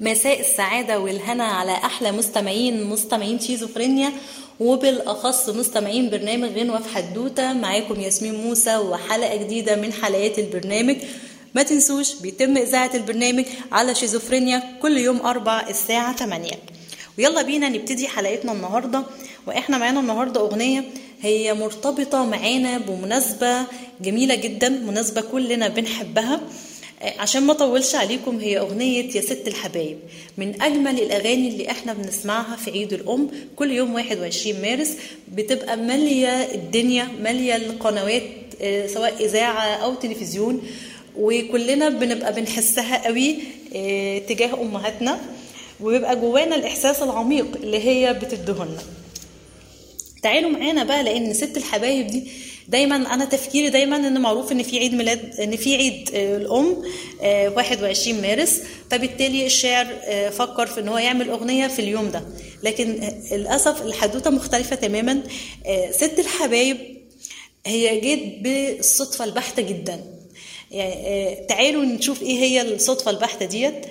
مساء السعادة والهنا على أحلى مستمعين مستمعين شيزوفرينيا وبالأخص مستمعين برنامج غنوة في حدوتة معاكم ياسمين موسى وحلقة جديدة من حلقات البرنامج. ما تنسوش بيتم إذاعة البرنامج على شيزوفرينيا كل يوم أربع الساعة 8 ويلا بينا نبتدي حلقتنا النهاردة. وإحنا معانا النهاردة أغنية هي مرتبطة معانا بمناسبة جميلة جدا مناسبة كلنا بنحبها. عشان ما اطولش عليكم هي أغنية يا ست الحبايب. من أجمل الأغاني اللي إحنا بنسمعها في عيد الأم كل يوم 21 مارس بتبقى مالية الدنيا مالية القنوات سواء إذاعة أو تلفزيون وكلنا بنبقى بنحسها قوي تجاه أمهاتنا وبيبقى جوانا الإحساس العميق اللي هي بتدهنا تعالوا معانا بقى لأن ست الحبايب دي دايما أنا تفكيري دايما ان معروف إن في عيد ميلاد إن في عيد الأم 21 مارس. فبالتالي الشاعر فكر في إن هو يعمل أغنية في اليوم ده. لكن للأسف الحدوتة مختلفة تماما. ست الحبايب هي جت بالصدفة البحتة جدا. يعني تعالوا نشوف إيه هي الصدفة البحتة ديت.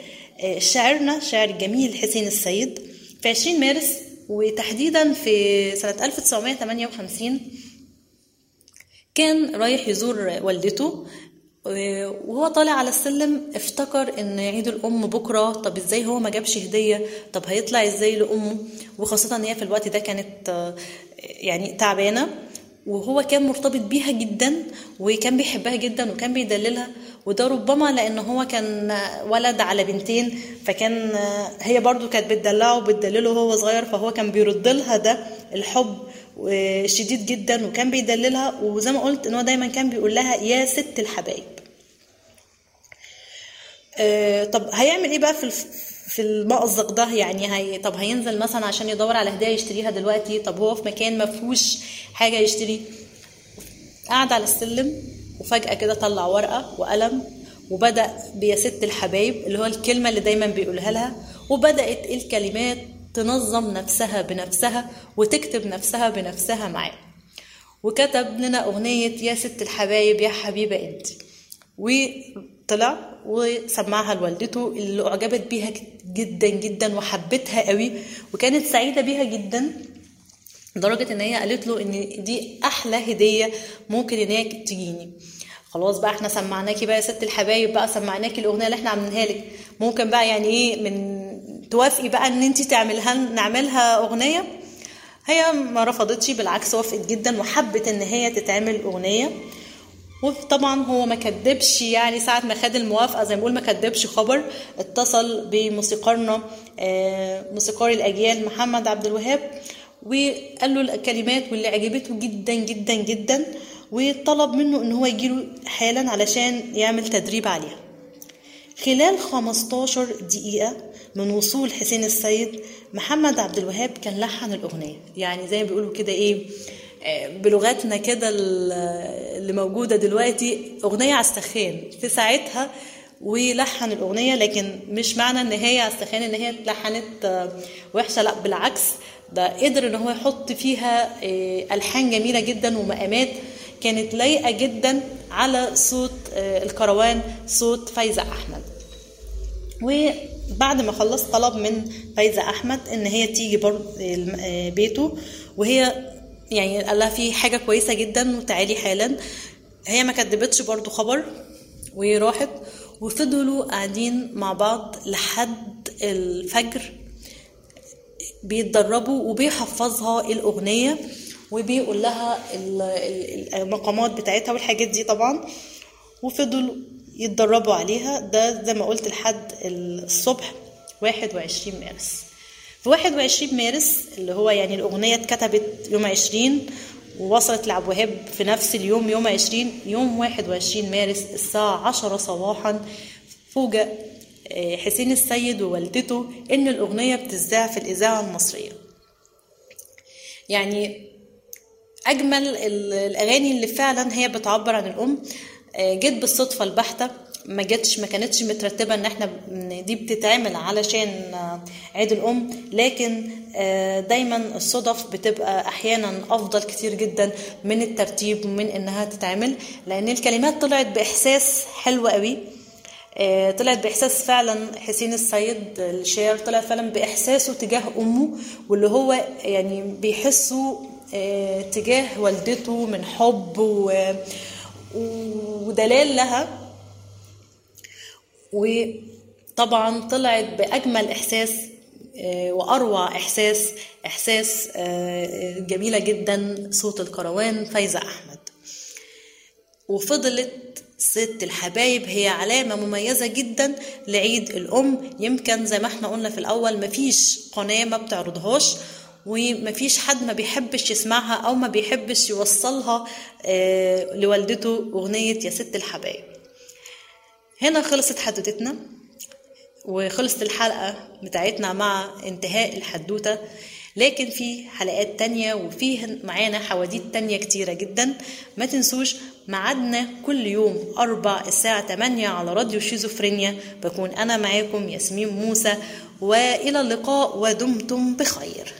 شاعرنا شاعر الجميل حسين السيد. في 20 مارس وتحديدا في سنة 1958 كان رايح يزور والدته وهو طالع على السلم افتكر إن عيد الأم بكرة طب إزاي هو ما جابش هدية؟ طب هيطلع إزاي لأمه؟ وخاصة إن هي في الوقت ده كانت يعني تعبانة وهو كان مرتبط بيها جدا وكان بيحبها جدا وكان بيدللها وده ربما لأن هو كان ولد على بنتين فكان هي برضو كانت بتدلعه وبتدلله وهو صغير فهو كان بيرد لها ده. الحب شديد جدا وكان بيدللها وزي ما قلت إن هو دايما كان بيقول لها يا ست الحبايب. طب هيعمل إيه بقى في في المأزق ده؟ يعني هي طب هينزل مثلا عشان يدور على هدايا يشتريها دلوقتي؟ طب هو في مكان ما فيهوش حاجة يشتري؟ قعد على السلم وفجأة كده طلع ورقة وقلم وبدأ بيا ست الحبايب اللي هو الكلمة اللي دايما بيقولها لها وبدأت الكلمات تنظم نفسها بنفسها وتكتب نفسها بنفسها معاه. وكتب لنا أغنية يا ست الحبايب يا حبيبة أنت. وطلع وسمعها لوالدته اللي أعجبت بيها جدا جدا وحبتها قوي وكانت سعيدة بيها جدا لدرجة إن هي قالت له إن دي أحلى هدية ممكن إن هي تجيني. خلاص بقى إحنا سمعناكي بقى يا ست الحبايب بقى سمعناكي الأغنية اللي إحنا عاملينها لك. ممكن بقى يعني إيه من توافقي بقى إن انت تعملها نعملها أغنية. هي ما رفضتش بالعكس وافقت جدا وحبت إن هي تتعمل أغنية. وطبعا هو ما كدبش يعني ساعة ما خد الموافقة زي ما بقول ما كدبش خبر اتصل بموسيقارنا موسيقار الأجيال محمد عبد الوهاب وقال له الكلمات واللي عجبته جدا جدا جدا وطلب منه إن هو يجيله حالا علشان يعمل تدريب عليها. خلال 15 دقيقة من وصول حسين السيد محمد عبد الوهاب كان لحن الأغنية. يعني زي ما بيقولوا كده إيه بلغتنا كده اللي موجودة دلوقتي أغنية على السخان في ساعتها ولحن الأغنية لكن مش معنى إن هي على السخان إن هي اتلحنت وحشة. لا بالعكس ده قدر إن هو يحط فيها ألحان جميلة جدا ومقامات كانت لايقة جدا على صوت الكروان صوت فايزة أحمد. وبعد ما خلص طلب من فايزة أحمد إن هي تيجي برضه بيته وهي يعني قال لها في حاجة كويسة جدا وتعالي حالا. هي ما كدبتش برضه خبر وراحت وفضلوا قاعدين مع بعض لحد الفجر بيتدربوا وبيحفظها الأغنية وبيقول لها المقامات بتاعتها والحاجات دي طبعا. وفضلوا يتدربوا عليها. ده زي ما قلت لحد الصبح 21 مارس. في 21 مارس اللي هو يعني الأغنية اتكتبت يوم 20 ووصلت لعبد الوهاب في نفس اليوم يوم 20 يوم 21 مارس الساعة 10 صباحا. فوجئ حسين السيد ووالدته إن الأغنية بتذاع في الإذاعة المصرية. يعني أجمل الأغاني اللي فعلا هي بتعبر عن الأم. جت بالصدفة البحتة ما جتش ما كانتش مترتبة إن إحنا دي بتتعمل علشان عيد الأم لكن دايما الصدف بتبقى أحيانا أفضل كتير جدا من الترتيب ومن إنها تتعمل لأن الكلمات طلعت بإحساس حلو قوي آه، طلعت بإحساس فعلا حسين السيد الشاعر طلع فعلا بإحساسه تجاه أمه واللي هو يعني بيحسه آه، تجاه والدته من حب و- ودلال لها. وطبعا طلعت بأجمل إحساس آه، وأروع إحساس إحساس آه، جميلة جدا صوت الكروان فايزة أحمد. وفضلت ست الحبايب هي علامة مميزة جدا لعيد الأم. يمكن زي ما إحنا قلنا في الأول مفيش قناة ما بتعرضهاش. ومفيش حد ما بيحبش يسمعها أو ما بيحبش يوصلها آه، لوالدته أغنية يا ست الحبايب. هنا خلصت حدوتتنا وخلصت الحلقة بتاعتنا مع انتهاء الحدوتة. لكن في حلقات تانية وفيه معانا حواديت تانية كتيرة جدا. ما تنسوش ميعادنا كل يوم أربع الساعة 8 على راديو شيزوفرينيا. بكون أنا معاكم ياسمين موسى وإلى اللقاء ودمتم بخير.